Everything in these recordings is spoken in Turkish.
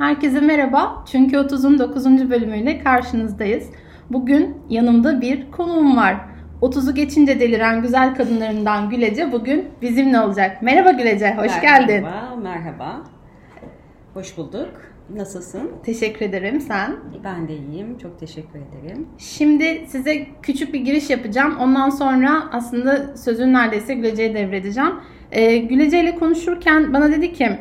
Herkese merhaba. Çünkü 30'un 9. bölümüyle karşınızdayız. Bugün yanımda bir konuğum var. 30'u geçince deliren güzel kadınlarından Gülece bugün bizimle olacak. Merhaba Gülece, hoş merhaba, geldin. Merhaba, merhaba. Hoş bulduk. Nasılsın? Teşekkür ederim, sen? Ben de iyiyim, çok teşekkür ederim. Şimdi size küçük bir giriş yapacağım. Ondan sonra aslında sözün neredeyse Gülece'ye devredeceğim. Ee, Gülece ile konuşurken bana dedi ki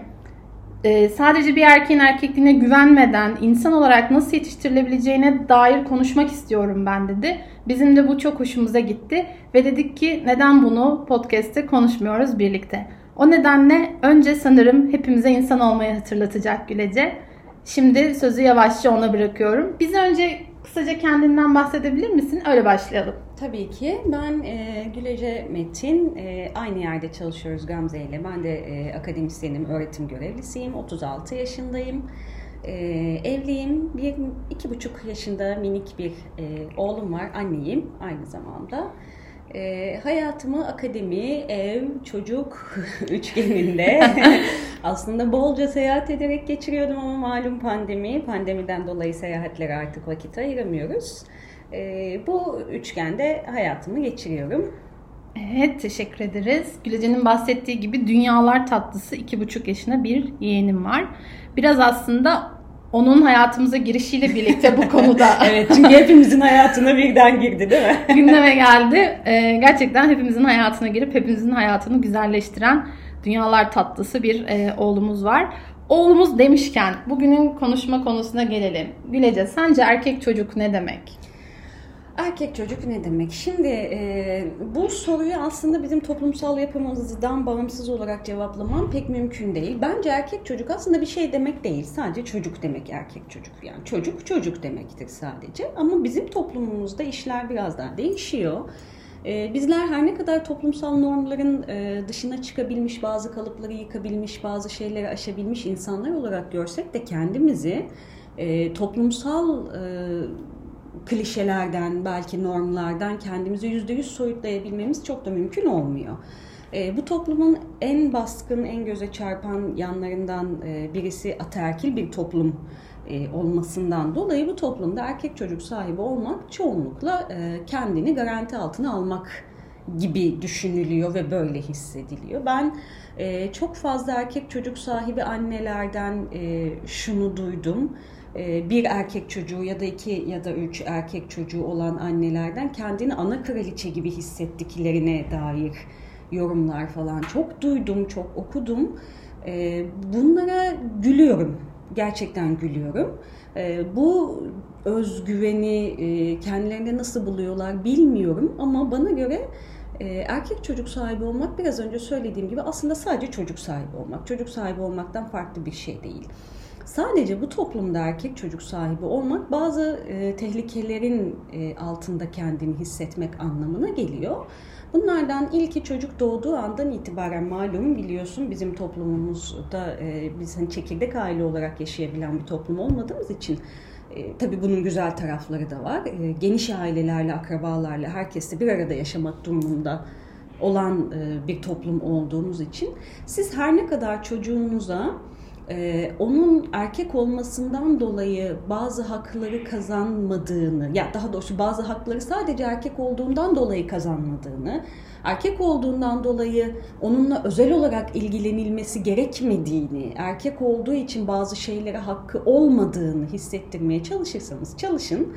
e, sadece bir erkeğin erkekliğine güvenmeden insan olarak nasıl yetiştirilebileceğine dair konuşmak istiyorum ben dedi. Bizim de bu çok hoşumuza gitti ve dedik ki neden bunu podcast'te konuşmuyoruz birlikte. O nedenle önce sanırım hepimize insan olmayı hatırlatacak Gülece. Şimdi sözü yavaşça ona bırakıyorum. Biz önce kısaca kendinden bahsedebilir misin? Öyle başlayalım. Tabii ki. Ben e, Gülece Metin. E, aynı yerde çalışıyoruz Gamze ile. Ben de e, akademisyenim, öğretim görevlisiyim. 36 yaşındayım. E, evliyim. Bir, iki buçuk yaşında minik bir e, oğlum var. Anneyim aynı zamanda. E, hayatımı akademi, ev, çocuk üçgeninde aslında bolca seyahat ederek geçiriyordum ama malum pandemi. Pandemiden dolayı seyahatlere artık vakit ayıramıyoruz. E, bu üçgende hayatımı geçiriyorum. Evet teşekkür ederiz. Gülece'nin bahsettiği gibi dünyalar tatlısı iki buçuk yaşına bir yeğenim var. Biraz aslında onun hayatımıza girişiyle birlikte bu konuda. evet çünkü hepimizin hayatına birden girdi değil mi? gündeme geldi. Ee, gerçekten hepimizin hayatına girip hepimizin hayatını güzelleştiren dünyalar tatlısı bir e, oğlumuz var. Oğlumuz demişken bugünün konuşma konusuna gelelim. Gülece sence erkek çocuk ne demek? Erkek çocuk ne demek? Şimdi e, bu soruyu aslında bizim toplumsal yapımızdan bağımsız olarak cevaplamam pek mümkün değil. Bence erkek çocuk aslında bir şey demek değil. Sadece çocuk demek erkek çocuk. Yani çocuk çocuk demektir sadece. Ama bizim toplumumuzda işler biraz daha değişiyor. E, bizler her ne kadar toplumsal normların e, dışına çıkabilmiş, bazı kalıpları yıkabilmiş, bazı şeyleri aşabilmiş insanlar olarak görsek de kendimizi e, toplumsal e, klişelerden, belki normlardan kendimizi yüzde yüz soyutlayabilmemiz çok da mümkün olmuyor. E, bu toplumun en baskın, en göze çarpan yanlarından e, birisi ataerkil bir toplum e, olmasından dolayı bu toplumda erkek çocuk sahibi olmak çoğunlukla e, kendini garanti altına almak gibi düşünülüyor ve böyle hissediliyor. Ben e, çok fazla erkek çocuk sahibi annelerden e, şunu duydum bir erkek çocuğu ya da iki ya da üç erkek çocuğu olan annelerden kendini ana kraliçe gibi hissettiklerine dair yorumlar falan çok duydum, çok okudum. E, bunlara gülüyorum, gerçekten gülüyorum. E, bu özgüveni kendilerinde nasıl buluyorlar bilmiyorum ama bana göre erkek çocuk sahibi olmak biraz önce söylediğim gibi aslında sadece çocuk sahibi olmak. Çocuk sahibi olmaktan farklı bir şey değil. Sadece bu toplumda erkek çocuk sahibi olmak bazı e, tehlikelerin e, altında kendini hissetmek anlamına geliyor. Bunlardan ilki çocuk doğduğu andan itibaren malum biliyorsun bizim toplumumuzda e, biz hani çekirdek aile olarak yaşayabilen bir toplum olmadığımız için e, tabii bunun güzel tarafları da var. E, geniş ailelerle, akrabalarla, herkesle bir arada yaşamak durumunda olan e, bir toplum olduğumuz için siz her ne kadar çocuğunuza ee, onun erkek olmasından dolayı bazı hakları kazanmadığını, ya daha doğrusu bazı hakları sadece erkek olduğundan dolayı kazanmadığını, erkek olduğundan dolayı onunla özel olarak ilgilenilmesi gerekmediğini, erkek olduğu için bazı şeylere hakkı olmadığını hissettirmeye çalışırsanız çalışın.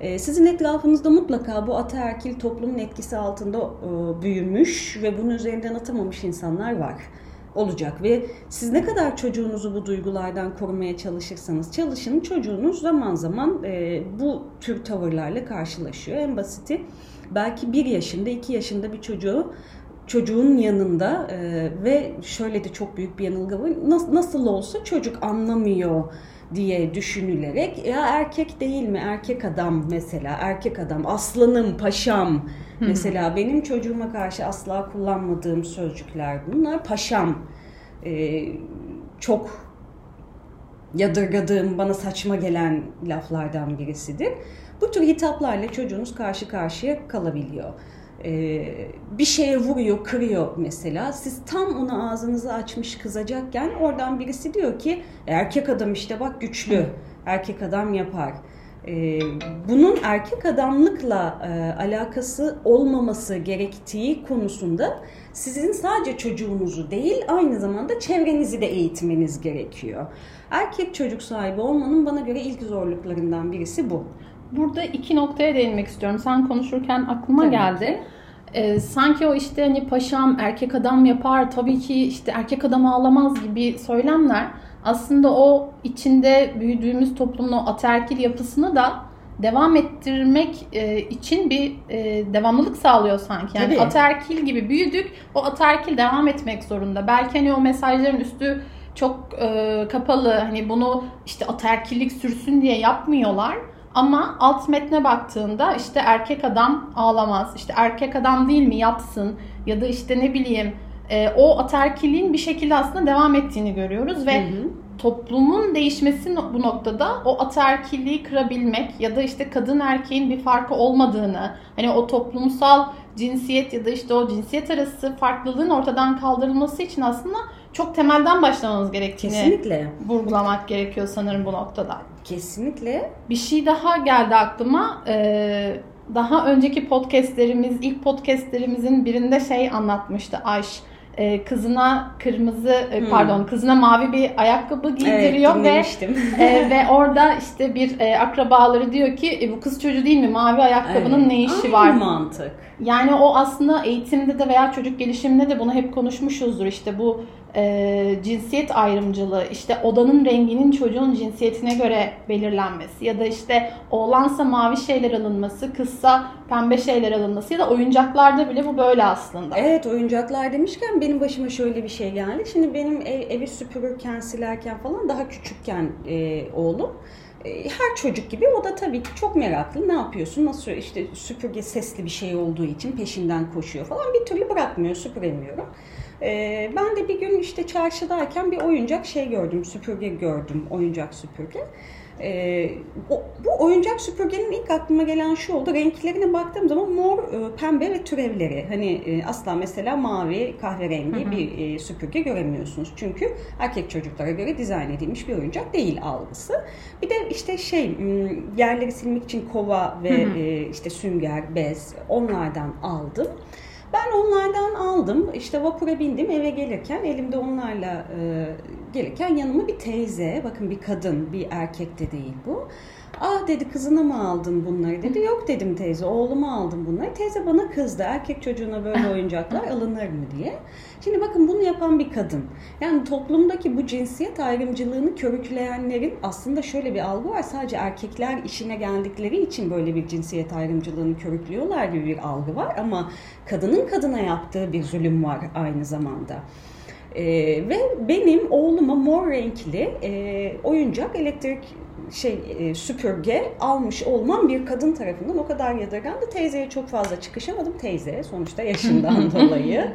Ee, sizin etrafınızda mutlaka bu ataerkil toplumun etkisi altında e, büyümüş ve bunun üzerinden atamamış insanlar var olacak ve siz ne kadar çocuğunuzu bu duygulardan korumaya çalışırsanız çalışın çocuğunuz zaman zaman e, bu tür tavırlarla karşılaşıyor. En basiti belki bir yaşında iki yaşında bir çocuğu çocuğun yanında e, ve şöyle de çok büyük bir yanılgı var nasıl, nasıl olsa çocuk anlamıyor diye düşünülerek ya erkek değil mi erkek adam mesela erkek adam aslanım paşam mesela benim çocuğuma karşı asla kullanmadığım sözcükler bunlar paşam ee, çok yadırgadığım bana saçma gelen laflardan birisidir. Bu tür hitaplarla çocuğunuz karşı karşıya kalabiliyor. E, bir şeye vuruyor, kırıyor mesela. Siz tam ona ağzınızı açmış kızacakken oradan birisi diyor ki erkek adam işte bak güçlü, erkek adam yapar. E, bunun erkek adamlıkla e, alakası olmaması gerektiği konusunda sizin sadece çocuğunuzu değil aynı zamanda çevrenizi de eğitmeniz gerekiyor. Erkek çocuk sahibi olmanın bana göre ilk zorluklarından birisi bu. Burada iki noktaya değinmek istiyorum. Sen konuşurken aklıma Tabii geldi. Ee, sanki o işte hani paşam erkek adam yapar tabii ki işte erkek adam ağlamaz gibi söylemler aslında o içinde büyüdüğümüz toplumun o ataerkil yapısını da devam ettirmek e, için bir e, devamlılık sağlıyor sanki. Yani Tabii. ataerkil gibi büyüdük. O ataerkil devam etmek zorunda. Belki hani o mesajların üstü çok e, kapalı. Hani bunu işte ataerkillik sürsün diye yapmıyorlar. Ama alt metne baktığında işte erkek adam ağlamaz. İşte erkek adam değil mi yapsın. Ya da işte ne bileyim e, o ataerkilliğin bir şekilde aslında devam ettiğini görüyoruz. Ve Hı hı. toplumun değişmesi bu noktada o ataerkilliği kırabilmek ya da işte kadın erkeğin bir farkı olmadığını hani o toplumsal cinsiyet ya da işte o cinsiyet arası farklılığın ortadan kaldırılması için aslında çok temelden başlamamız gerektiğini Kesinlikle. vurgulamak gerekiyor sanırım bu noktada. Kesinlikle. Bir şey daha geldi aklıma. Ee, daha önceki podcastlerimiz, ilk podcastlerimizin birinde şey anlatmıştı Ayş. Ee, kızına kırmızı, e, Hmm. pardon kızına mavi bir ayakkabı giydiriyor evet, ve e, ve orada işte bir e, akrabaları diyor ki e, bu kız çocuğu değil mi? Mavi ayakkabının Evet. ne işi Aynı var? mantık. Yani o aslında eğitimde de veya çocuk gelişiminde de bunu hep konuşmuşuzdur. İşte bu e, cinsiyet ayrımcılığı, işte odanın renginin çocuğun cinsiyetine göre belirlenmesi ya da işte oğlansa mavi şeyler alınması, kızsa pembe şeyler alınması ya da oyuncaklarda bile bu böyle aslında. Evet oyuncaklar demişken benim başıma şöyle bir şey geldi. Şimdi benim ev, evi süpürürken, silerken falan daha küçükken e, oğlum e, her çocuk gibi o da tabii ki çok meraklı. Ne yapıyorsun? Nasıl işte süpürge sesli bir şey olduğu için peşinden koşuyor falan. Bir türlü bırakmıyor, süpüremiyorum. E, ben de bir gün işte çarşıdayken bir oyuncak şey gördüm, süpürge gördüm, oyuncak süpürge. Ee, o, bu oyuncak süpürgenin ilk aklıma gelen şu oldu. Renklerine baktığım zaman mor, e, pembe ve türevleri. Hani e, asla mesela mavi, kahverengi Hı hı. bir e, süpürge göremiyorsunuz. Çünkü erkek çocuklara göre dizayn edilmiş bir oyuncak değil algısı. Bir de işte şey yerleri silmek için kova ve Hı hı. e, işte sünger, bez onlardan aldım. Ben onlardan aldım. İşte vapura bindim eve gelirken elimde onlarla e, gelirken yanıma bir teyze, bakın bir kadın, bir erkek de değil bu. Ah dedi kızına mı aldın bunları dedi. Yok dedim teyze oğluma aldım bunları. Teyze bana kızdı erkek çocuğuna böyle oyuncaklar alınır mı diye. Şimdi bakın bunu yapan bir kadın. Yani toplumdaki bu cinsiyet ayrımcılığını körükleyenlerin aslında şöyle bir algı var. Sadece erkekler işine geldikleri için böyle bir cinsiyet ayrımcılığını körüklüyorlar gibi bir algı var. Ama kadının kadına yaptığı bir zulüm var aynı zamanda. Ee, ve benim oğluma mor renkli e, oyuncak elektrik şey e, süpürge almış olmam bir kadın tarafından o kadar yadırgandı. Teyzeye çok fazla çıkışamadım. Teyze sonuçta yaşından dolayı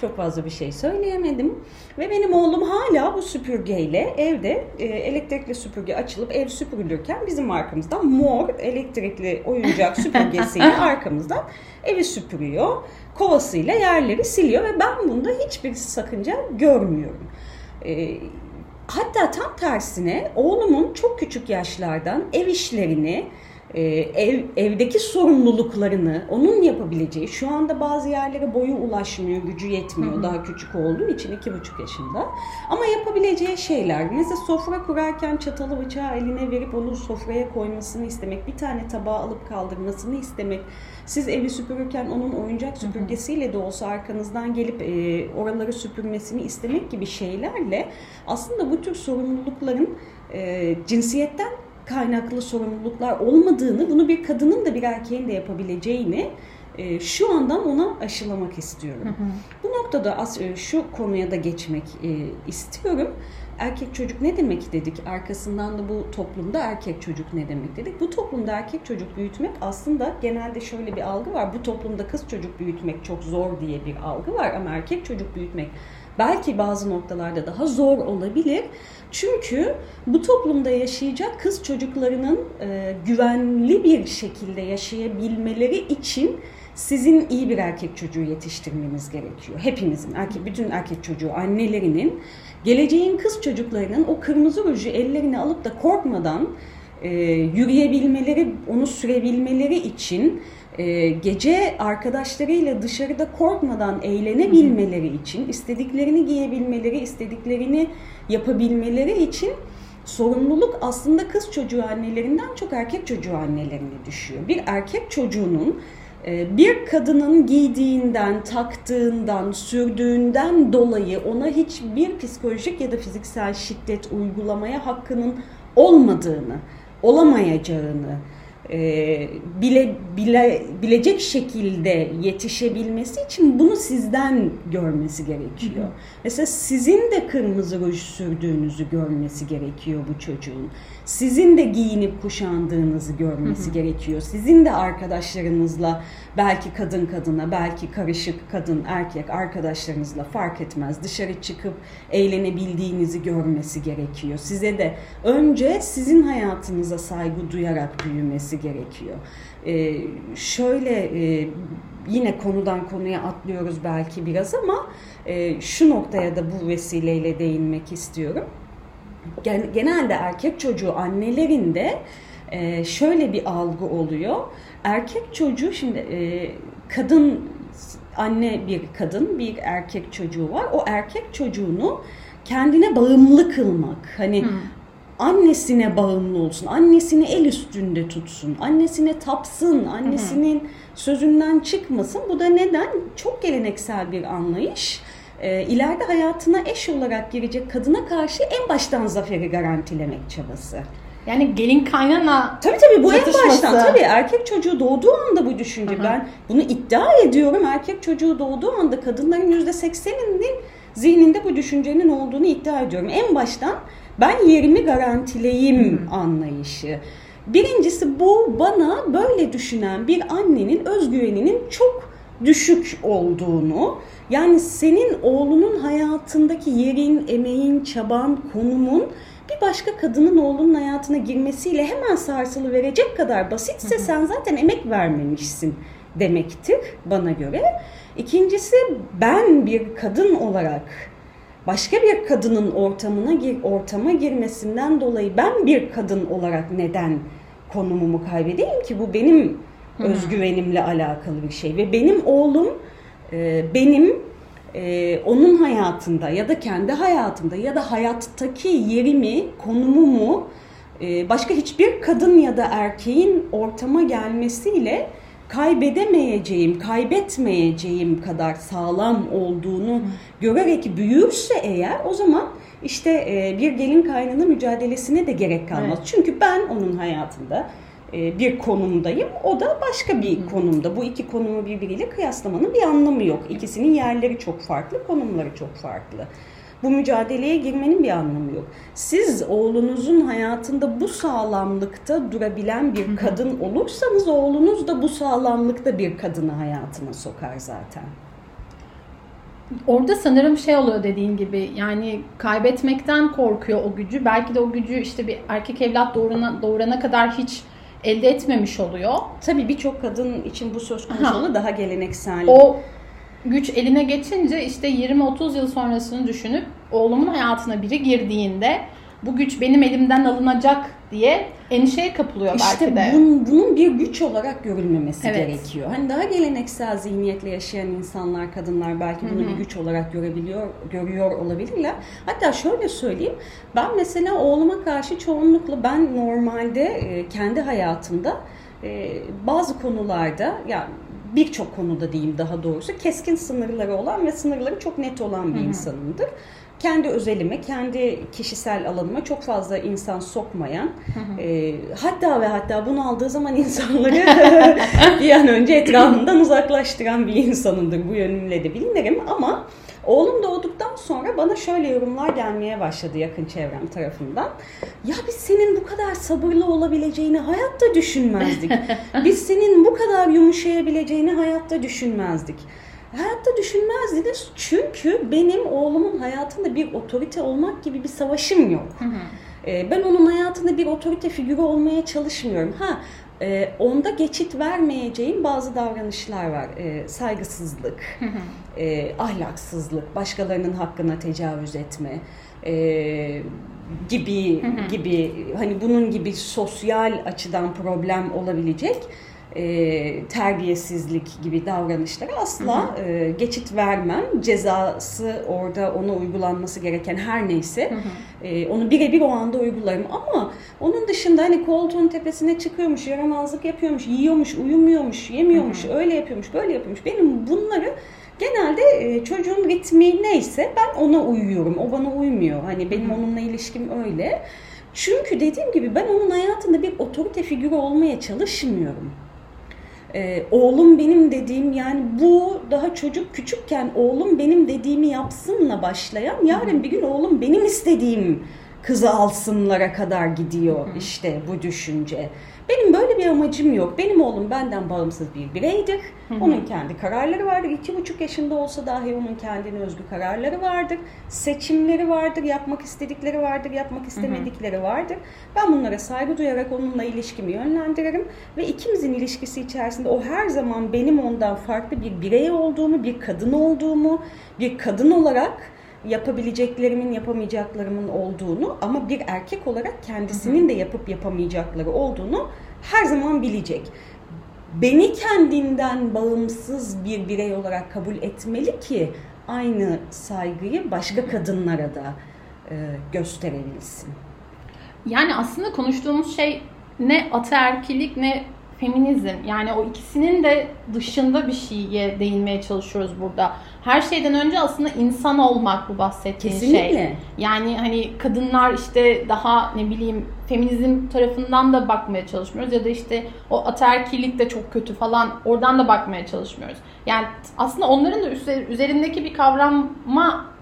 çok fazla bir şey söyleyemedim. Ve benim oğlum hala bu süpürgeyle evde e, elektrikli süpürge açılıp ev süpürülürken bizim arkamızdan mor elektrikli oyuncak süpürgesiyle arkamızdan evi süpürüyor. Kovasıyla yerleri siliyor ve ben bunda hiçbir sakınca görmüyorum. E, hatta tam tersine oğlumun çok küçük yaşlardan ev işlerini, e, ev, evdeki sorumluluklarını onun yapabileceği, şu anda bazı yerlere boyu ulaşmıyor, gücü yetmiyor Hı hı. daha küçük olduğu için iki buçuk yaşında. Ama yapabileceği şeyler, mesela sofra kurarken çatalı bıçağı eline verip onu sofraya koymasını istemek, bir tane tabağı alıp kaldırmasını istemek, siz evi süpürürken onun oyuncak süpürgesiyle de olsa arkanızdan gelip e, oraları süpürmesini istemek gibi şeylerle aslında bu tür sorumlulukların e, cinsiyetten kaynaklı sorumluluklar olmadığını, bunu bir kadının da bir erkeğin de yapabileceğini e, şu andan ona aşılamak istiyorum. Bu noktada as- e, şu konuya da geçmek e, istiyorum. Erkek çocuk ne demek dedik? Arkasından da bu toplumda erkek çocuk ne demek dedik? Bu toplumda erkek çocuk büyütmek aslında genelde şöyle bir algı var. Bu toplumda kız çocuk büyütmek çok zor diye bir algı var ama erkek çocuk büyütmek belki bazı noktalarda daha zor olabilir. Çünkü bu toplumda yaşayacak kız çocuklarının e, güvenli bir şekilde yaşayabilmeleri için sizin iyi bir erkek çocuğu yetiştirmeniz gerekiyor. Hepimizin, erkek, bütün erkek çocuğu annelerinin geleceğin kız çocuklarının o kırmızı ruju ellerine alıp da korkmadan e, yürüyebilmeleri, onu sürebilmeleri için e, gece arkadaşlarıyla dışarıda korkmadan eğlenebilmeleri için, istediklerini giyebilmeleri, istediklerini yapabilmeleri için sorumluluk aslında kız çocuğu annelerinden çok erkek çocuğu annelerine düşüyor. Bir erkek çocuğunun e, bir kadının giydiğinden, taktığından, sürdüğünden dolayı ona hiçbir psikolojik ya da fiziksel şiddet uygulamaya hakkının olmadığını, olamayacağını, e, bile, bile bilecek şekilde yetişebilmesi için bunu sizden görmesi gerekiyor. Hı hı. Mesela sizin de kırmızı ruj sürdüğünüzü görmesi gerekiyor bu çocuğun. Sizin de giyinip kuşandığınızı görmesi hı hı. gerekiyor. Sizin de arkadaşlarınızla belki kadın kadına, belki karışık kadın erkek arkadaşlarınızla fark etmez dışarı çıkıp eğlenebildiğinizi görmesi gerekiyor. Size de önce sizin hayatınıza saygı duyarak büyümesi gerekiyor. Ee, şöyle e, yine konudan konuya atlıyoruz belki biraz ama e, şu noktaya da bu vesileyle değinmek istiyorum. Genelde erkek çocuğu annelerinde e, şöyle bir algı oluyor. Erkek çocuğu şimdi e, kadın anne bir kadın bir erkek çocuğu var. O erkek çocuğunu kendine bağımlı kılmak. Hani hmm. annesine bağımlı olsun. Annesini el üstünde tutsun. Annesine tapsın. Annesinin hmm. sözünden çıkmasın. Bu da neden? Çok geleneksel bir anlayış. E, ileride hayatına eş olarak girecek kadına karşı en baştan zaferi garantilemek çabası. Yani gelin kaynana Tabii tabii bu en baştan tabii erkek çocuğu doğduğu anda bu düşünce. Hı-hı. Ben bunu iddia ediyorum. Erkek çocuğu doğduğu anda kadınların yüzde sekseninin zihninde bu düşüncenin olduğunu iddia ediyorum. En baştan ben yerimi garantileyim Hı-hı. anlayışı. Birincisi bu bana böyle düşünen bir annenin özgüveninin çok düşük olduğunu, yani senin oğlunun hayatındaki yerin, emeğin, çaban, konumun bir başka kadının oğlunun hayatına girmesiyle hemen sarsılı verecek kadar basitse sen zaten emek vermemişsin demektir bana göre. İkincisi ben bir kadın olarak başka bir kadının ortamına gir, ortama girmesinden dolayı ben bir kadın olarak neden konumumu kaybedeyim ki? Bu benim özgüvenimle alakalı bir şey ve benim oğlum benim e, onun hayatında ya da kendi hayatımda ya da hayattaki yerimi, konumumu e, başka hiçbir kadın ya da erkeğin ortama gelmesiyle kaybedemeyeceğim, kaybetmeyeceğim kadar sağlam olduğunu görerek büyürse eğer o zaman işte e, bir gelin kaynana mücadelesine de gerek kalmaz. Evet. Çünkü ben onun hayatında bir konumdayım. O da başka bir konumda. Bu iki konumu birbiriyle kıyaslamanın bir anlamı yok. İkisinin yerleri çok farklı, konumları çok farklı. Bu mücadeleye girmenin bir anlamı yok. Siz oğlunuzun hayatında bu sağlamlıkta durabilen bir kadın olursanız oğlunuz da bu sağlamlıkta bir kadını hayatına sokar zaten. Orada sanırım şey oluyor dediğin gibi yani kaybetmekten korkuyor o gücü. Belki de o gücü işte bir erkek evlat doğurana, doğurana kadar hiç elde etmemiş oluyor. Tabii birçok kadın için bu söz konusu daha geleneksel. O güç eline geçince işte 20-30 yıl sonrasını düşünüp oğlumun hayatına biri girdiğinde bu güç benim elimden alınacak diye endişeye kapılıyor işte belki de. Bunun, bunun bir güç olarak görülmemesi evet. gerekiyor. Hani daha geleneksel zihniyetle yaşayan insanlar, kadınlar belki bunu Hı-hı. bir güç olarak görebiliyor, görüyor olabilirler. Hatta şöyle söyleyeyim. Ben mesela oğluma karşı çoğunlukla ben normalde e, kendi hayatımda e, bazı konularda yani birçok konuda diyeyim daha doğrusu keskin sınırları olan ve sınırları çok net olan bir Hı-hı. insanımdır kendi özelime, kendi kişisel alanıma çok fazla insan sokmayan, E, hatta ve hatta bunu aldığı zaman insanları bir an önce etrafından uzaklaştıran bir insanımdır. Bu yönümle de bilinirim ama Oğlum doğduktan sonra bana şöyle yorumlar gelmeye başladı yakın çevrem tarafından. Ya biz senin bu kadar sabırlı olabileceğini hayatta düşünmezdik. Biz senin bu kadar yumuşayabileceğini hayatta düşünmezdik. Hayatta düşünmezdiniz çünkü benim oğlumun hayatında bir otorite olmak gibi bir savaşım yok. Hı hı. Ee, ben onun hayatında bir otorite figürü olmaya çalışmıyorum. Ha e, onda geçit vermeyeceğim bazı davranışlar var. E, saygısızlık, e, ahlaksızlık, başkalarının hakkına tecavüz etme e, gibi gibi hani bunun gibi sosyal açıdan problem olabilecek e, terbiyesizlik gibi davranışlara asla hı hı. E, geçit vermem. Cezası orada ona uygulanması gereken her neyse hı hı. E, onu birebir o anda uygularım. Ama onun dışında hani koltuğun tepesine çıkıyormuş, yaramazlık yapıyormuş, yiyormuş, uyumuyormuş, yemiyormuş, hı hı. öyle yapıyormuş, böyle yapıyormuş. Benim bunları Genelde e, çocuğun ritmi neyse ben ona uyuyorum. O bana uymuyor. Hani benim onunla ilişkim öyle. Çünkü dediğim gibi ben onun hayatında bir otorite figürü olmaya çalışmıyorum. Ee, oğlum benim dediğim yani bu daha çocuk küçükken oğlum benim dediğimi yapsınla başlayan yarın bir gün oğlum benim istediğim kızı alsınlara kadar gidiyor işte bu düşünce. Benim böyle bir amacım yok. Benim oğlum benden bağımsız bir bireydir. Hı hı. Onun kendi kararları vardır. İki buçuk yaşında olsa dahi onun kendine özgü kararları vardır. Seçimleri vardır. Yapmak istedikleri vardır. Yapmak istemedikleri vardır. Ben bunlara saygı duyarak onunla ilişkimi yönlendiririm. Ve ikimizin ilişkisi içerisinde o her zaman benim ondan farklı bir birey olduğumu, bir kadın olduğumu, bir kadın olarak yapabileceklerimin yapamayacaklarımın olduğunu ama bir erkek olarak kendisinin de yapıp yapamayacakları olduğunu her zaman bilecek. Beni kendinden bağımsız bir birey olarak kabul etmeli ki aynı saygıyı başka kadınlara da e, gösterebilsin. Yani aslında konuştuğumuz şey ne ataerkilik ne feminizm. Yani o ikisinin de dışında bir şeye değinmeye çalışıyoruz burada. Her şeyden önce aslında insan olmak bu bahsettiğin şey. Kesinlikle. şey. Yani hani kadınlar işte daha ne bileyim feminizm tarafından da bakmaya çalışmıyoruz ya da işte o ataerkilik de çok kötü falan oradan da bakmaya çalışmıyoruz. Yani aslında onların da üzerindeki bir kavrama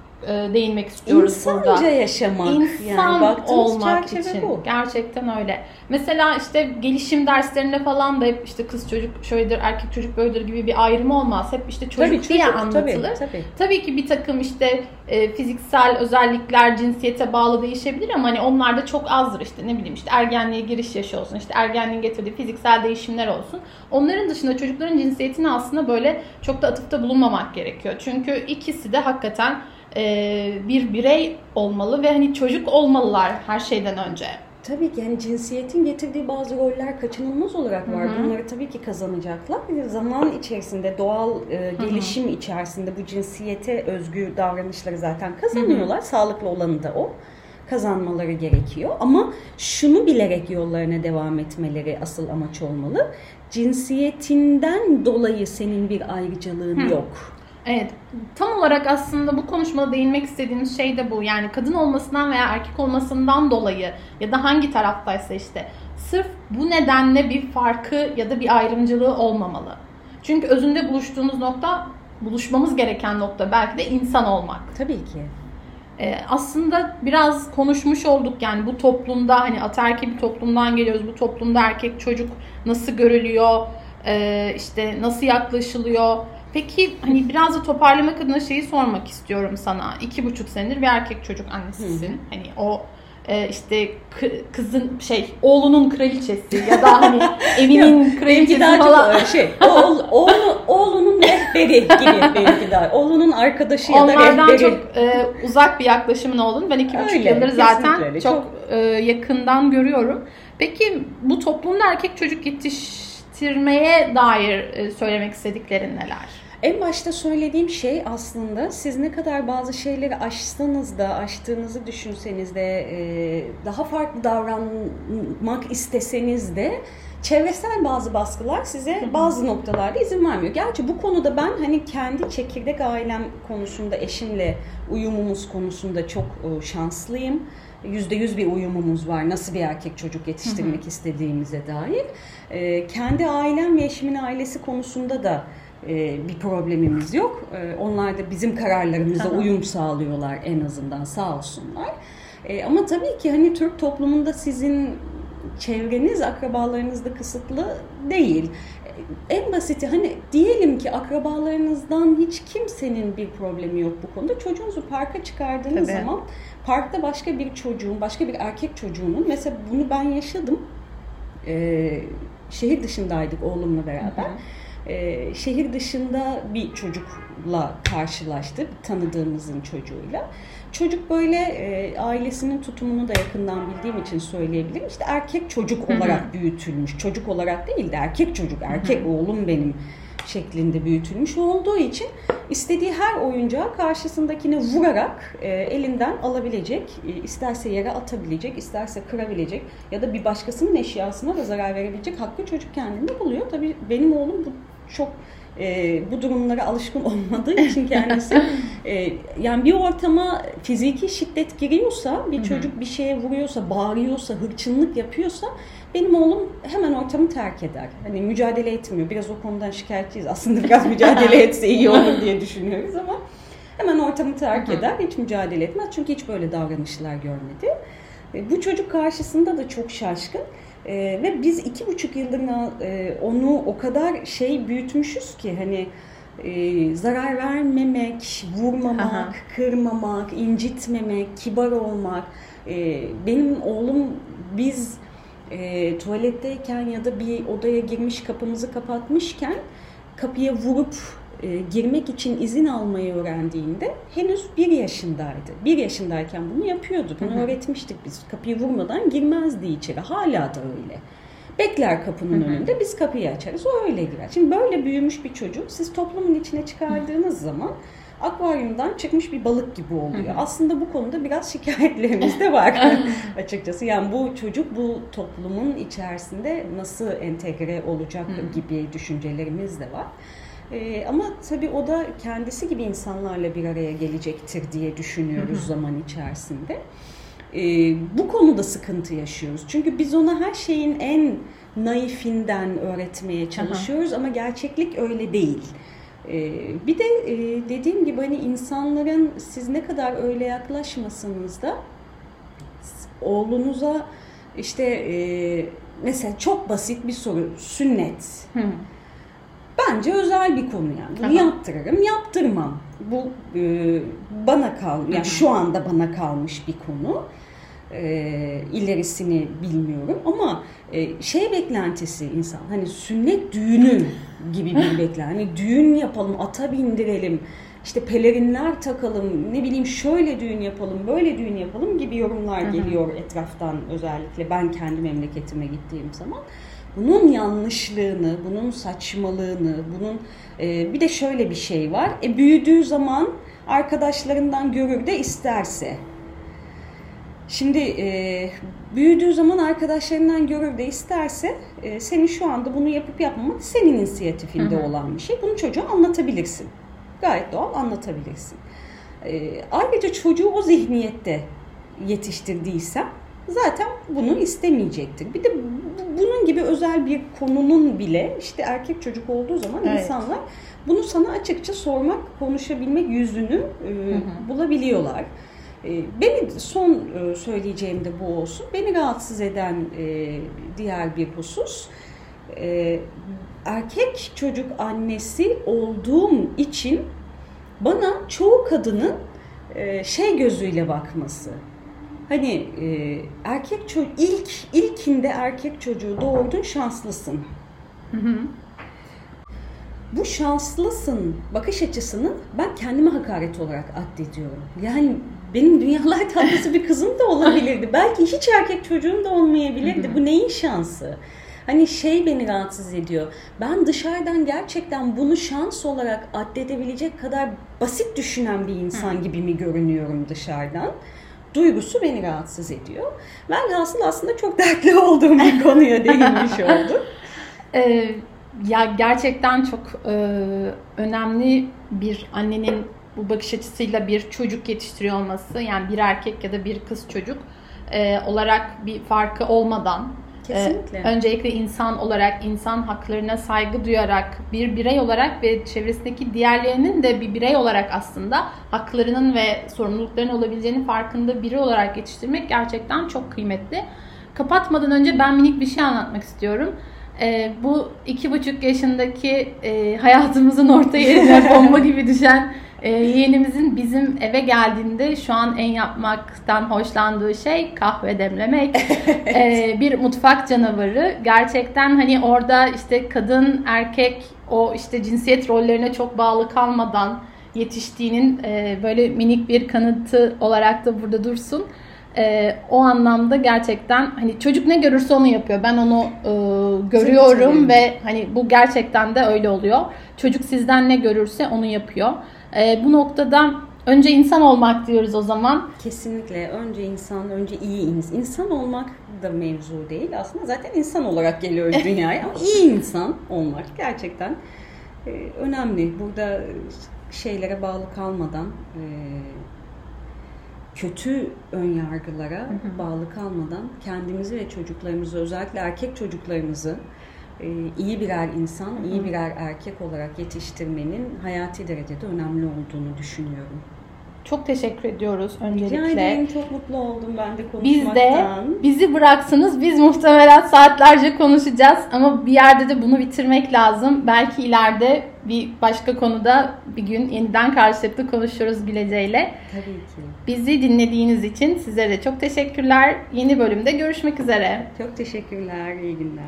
değinmek istiyoruz İnsanca burada. İnsanca yaşamak. İnsan yani olmak için. Bu. Gerçekten öyle. Mesela işte gelişim derslerinde falan da hep işte kız çocuk şöyledir, erkek çocuk böyledir gibi bir ayrım olmaz. Hep işte çocuk tabii, diye çocuk, anlatılır. Tabii, tabii. tabii ki bir takım işte e, fiziksel özellikler cinsiyete bağlı değişebilir ama hani onlar da çok azdır işte ne bileyim işte ergenliğe giriş yaşı olsun işte ergenliğin getirdiği fiziksel değişimler olsun. Onların dışında çocukların cinsiyetini aslında böyle çok da atıfta bulunmamak gerekiyor. Çünkü ikisi de hakikaten e, bir birey olmalı ve hani çocuk olmalılar her şeyden önce. Tabii ki yani cinsiyetin getirdiği bazı roller kaçınılmaz olarak var. Hı-hı. Bunları tabii ki kazanacaklar. Zaman içerisinde, doğal e, gelişim Hı-hı. içerisinde bu cinsiyete özgü davranışları zaten kazanıyorlar. Hı-hı. Sağlıklı olanı da o kazanmaları gerekiyor. Ama şunu bilerek yollarına devam etmeleri asıl amaç olmalı. Cinsiyetinden dolayı senin bir ayrıcalığın Hı. yok. Evet. Tam olarak aslında bu konuşmada değinmek istediğimiz şey de bu. Yani kadın olmasından veya erkek olmasından dolayı ya da hangi taraftaysa işte sırf bu nedenle bir farkı ya da bir ayrımcılığı olmamalı. Çünkü özünde buluştuğumuz nokta, buluşmamız gereken nokta belki de insan olmak. Tabii ki. Ee, aslında biraz konuşmuş olduk yani bu toplumda hani ataerkil bir toplumdan geliyoruz. Bu toplumda erkek çocuk nasıl görülüyor, ee, işte nasıl yaklaşılıyor Peki hani biraz da toparlamak adına şeyi sormak istiyorum sana. İki buçuk senedir bir erkek çocuk annesisin. Hı. Hani o e, işte kızın şey oğlunun kraliçesi ya da hani evinin kraliçesi falan. şey oğul, oğlu, oğlunun rehberi gibi benimki daha. Oğlunun arkadaşı ya da rehberi. Onlardan çok e, uzak bir yaklaşımın olduğunu ben iki buçuk yıldır zaten öyle. çok, çok e, yakından görüyorum. Peki bu toplumda erkek çocuk yetiştirmeye dair e, söylemek istediklerin neler? En başta söylediğim şey aslında siz ne kadar bazı şeyleri aşsanız da, aştığınızı düşünseniz de, e, daha farklı davranmak isteseniz de çevresel bazı baskılar size bazı noktalarda izin vermiyor. Gerçi bu konuda ben hani kendi çekirdek ailem konusunda eşimle uyumumuz konusunda çok e, şanslıyım. Yüzde yüz bir uyumumuz var. Nasıl bir erkek çocuk yetiştirmek istediğimize dair. E, kendi ailem ve eşimin ailesi konusunda da e, bir problemimiz yok. E, onlar da bizim kararlarımıza uyum sağlıyorlar en azından sağ olsunlar. E, ama tabii ki hani Türk toplumunda sizin çevreniz, akrabalarınız da kısıtlı değil. En basiti hani diyelim ki akrabalarınızdan hiç kimsenin bir problemi yok bu konuda. Çocuğunuzu parka çıkardığınız Tabii. zaman parkta başka bir çocuğun, başka bir erkek çocuğunun mesela bunu ben yaşadım e, şehir dışındaydık oğlumla beraber. E, şehir dışında bir çocukla karşılaştık, tanıdığımızın çocuğuyla. Çocuk böyle e, ailesinin tutumunu da yakından bildiğim için söyleyebilirim. İşte erkek çocuk olarak büyütülmüş. Çocuk olarak değil de erkek çocuk, erkek oğlum benim şeklinde büyütülmüş olduğu için istediği her oyuncağı karşısındakine vurarak e, elinden alabilecek, e, isterse yere atabilecek, isterse kırabilecek ya da bir başkasının eşyasına da zarar verebilecek hakkı çocuk kendinde buluyor. Tabii benim oğlum bu çok e, bu durumlara alışkın olmadığı için kendisi e, yani bir ortama fiziki şiddet giriyorsa bir çocuk bir şeye vuruyorsa bağırıyorsa hırçınlık yapıyorsa benim oğlum hemen ortamı terk eder. Hani mücadele etmiyor. Biraz o konudan şikayetçiyiz. Aslında biraz mücadele etse iyi olur diye düşünüyoruz ama hemen ortamı terk eder. Hiç mücadele etmez. Çünkü hiç böyle davranışlar görmedi. E, bu çocuk karşısında da çok şaşkın. Ee, ve biz iki buçuk yıldır e, onu o kadar şey büyütmüşüz ki hani e, zarar vermemek, vurmamak, Aha. kırmamak, incitmemek, kibar olmak. E, benim oğlum biz e, tuvaletteyken ya da bir odaya girmiş kapımızı kapatmışken kapıya vurup e, girmek için izin almayı öğrendiğinde henüz bir yaşındaydı. Bir yaşındayken bunu yapıyordu. Bunu öğretmiştik biz. Kapıyı vurmadan girmezdi içeri. Hala da öyle. Bekler kapının önünde biz kapıyı açarız o öyle girer. Şimdi böyle büyümüş bir çocuk siz toplumun içine çıkardığınız zaman akvaryumdan çıkmış bir balık gibi oluyor. Aslında bu konuda biraz şikayetlerimiz de var açıkçası. Yani bu çocuk bu toplumun içerisinde nasıl entegre olacak gibi düşüncelerimiz de var. Ee, ama tabii o da kendisi gibi insanlarla bir araya gelecektir diye düşünüyoruz zaman içerisinde. Ee, bu konuda sıkıntı yaşıyoruz. Çünkü biz ona her şeyin en naifinden öğretmeye çalışıyoruz ama gerçeklik öyle değil. Ee, bir de e, dediğim gibi hani insanların siz ne kadar öyle yaklaşmasanız da oğlunuza işte e, mesela çok basit bir soru sünnet. Hı. Bence özel bir konu yani. Bunu Aha. yaptırırım, yaptırmam. Bu e, bana kal, yani şu anda bana kalmış bir konu. E, ilerisini bilmiyorum ama e, şey beklentisi insan hani sünnet düğünü gibi bir beklenti. Hani düğün yapalım, ata bindirelim, işte pelerinler takalım, ne bileyim şöyle düğün yapalım, böyle düğün yapalım gibi yorumlar geliyor etraftan özellikle ben kendi memleketime gittiğim zaman bunun yanlışlığını, bunun saçmalığını, bunun e, bir de şöyle bir şey var. E, büyüdüğü zaman arkadaşlarından görür de isterse. Şimdi e, büyüdüğü zaman arkadaşlarından görür de isterse e, senin şu anda bunu yapıp yapmamak senin inisiyatifinde hı hı. olan bir şey. Bunu çocuğa anlatabilirsin. Gayet doğal anlatabilirsin. E, ayrıca çocuğu o zihniyette yetiştirdiysen zaten bunu istemeyecektir. Bir de bunun gibi özel bir konunun bile işte erkek çocuk olduğu zaman evet. insanlar bunu sana açıkça sormak, konuşabilmek yüzünü e, hı hı. bulabiliyorlar. E, beni son e, söyleyeceğim de bu olsun. Beni rahatsız eden e, diğer bir husus erkek çocuk annesi olduğum için bana çoğu kadının şey gözüyle bakması hani e, erkek çocuk ilk ilkinde erkek çocuğu doğurdun şanslısın. Hı hı. Bu şanslısın bakış açısını ben kendime hakaret olarak addediyorum. Yani benim dünyalar tatlısı bir kızım da olabilirdi. Belki hiç erkek çocuğum da olmayabilirdi. Bu neyin şansı? Hani şey beni rahatsız ediyor. Ben dışarıdan gerçekten bunu şans olarak addedebilecek kadar basit düşünen bir insan gibi mi görünüyorum dışarıdan? Duygusu beni rahatsız ediyor. Ben asıl aslında çok dertli olduğum bir konuya değinmiş oldum. Ee, ya gerçekten çok e, önemli bir annenin bu bakış açısıyla bir çocuk yetiştiriyor olması yani bir erkek ya da bir kız çocuk e, olarak bir farkı olmadan Kesinlikle. Ee, öncelikle insan olarak, insan haklarına saygı duyarak, bir birey olarak ve çevresindeki diğerlerinin de bir birey olarak aslında haklarının ve sorumluluklarının olabileceğini farkında biri olarak yetiştirmek gerçekten çok kıymetli. Kapatmadan önce ben minik bir şey anlatmak istiyorum. Ee, bu iki buçuk yaşındaki e, hayatımızın orta yerine bomba gibi düşen e, yeğenimizin bizim eve geldiğinde şu an en yapmaktan hoşlandığı şey kahve demlemek. e, bir mutfak canavarı. Gerçekten hani orada işte kadın, erkek o işte cinsiyet rollerine çok bağlı kalmadan yetiştiğinin e, böyle minik bir kanıtı olarak da burada dursun. E, o anlamda gerçekten hani çocuk ne görürse onu yapıyor. Ben onu e, görüyorum ve hani bu gerçekten de öyle oluyor. Çocuk sizden ne görürse onu yapıyor. E, bu noktada önce insan olmak diyoruz o zaman. Kesinlikle. Önce insan, önce iyi insan. İnsan olmak da mevzu değil. Aslında zaten insan olarak geliyoruz dünyaya. Ama iyi insan olmak gerçekten e, önemli. Burada şeylere bağlı kalmadan, e, kötü ön yargılara bağlı kalmadan kendimizi ve çocuklarımızı, özellikle erkek çocuklarımızı iyi birer insan, iyi birer erkek olarak yetiştirmenin hayati derecede önemli olduğunu düşünüyorum. Çok teşekkür ediyoruz Rica öncelikle. ederim. Çok mutlu oldum ben de Biz de konuşmaktan. bizi bıraksanız biz muhtemelen saatlerce konuşacağız ama bir yerde de bunu bitirmek lazım. Belki ileride bir başka konuda bir gün yeniden karşılıklı konuşuruz Gülece'yle. Tabii ki. Bizi dinlediğiniz için sizlere de çok teşekkürler. Yeni bölümde görüşmek üzere. Çok teşekkürler. İyi günler.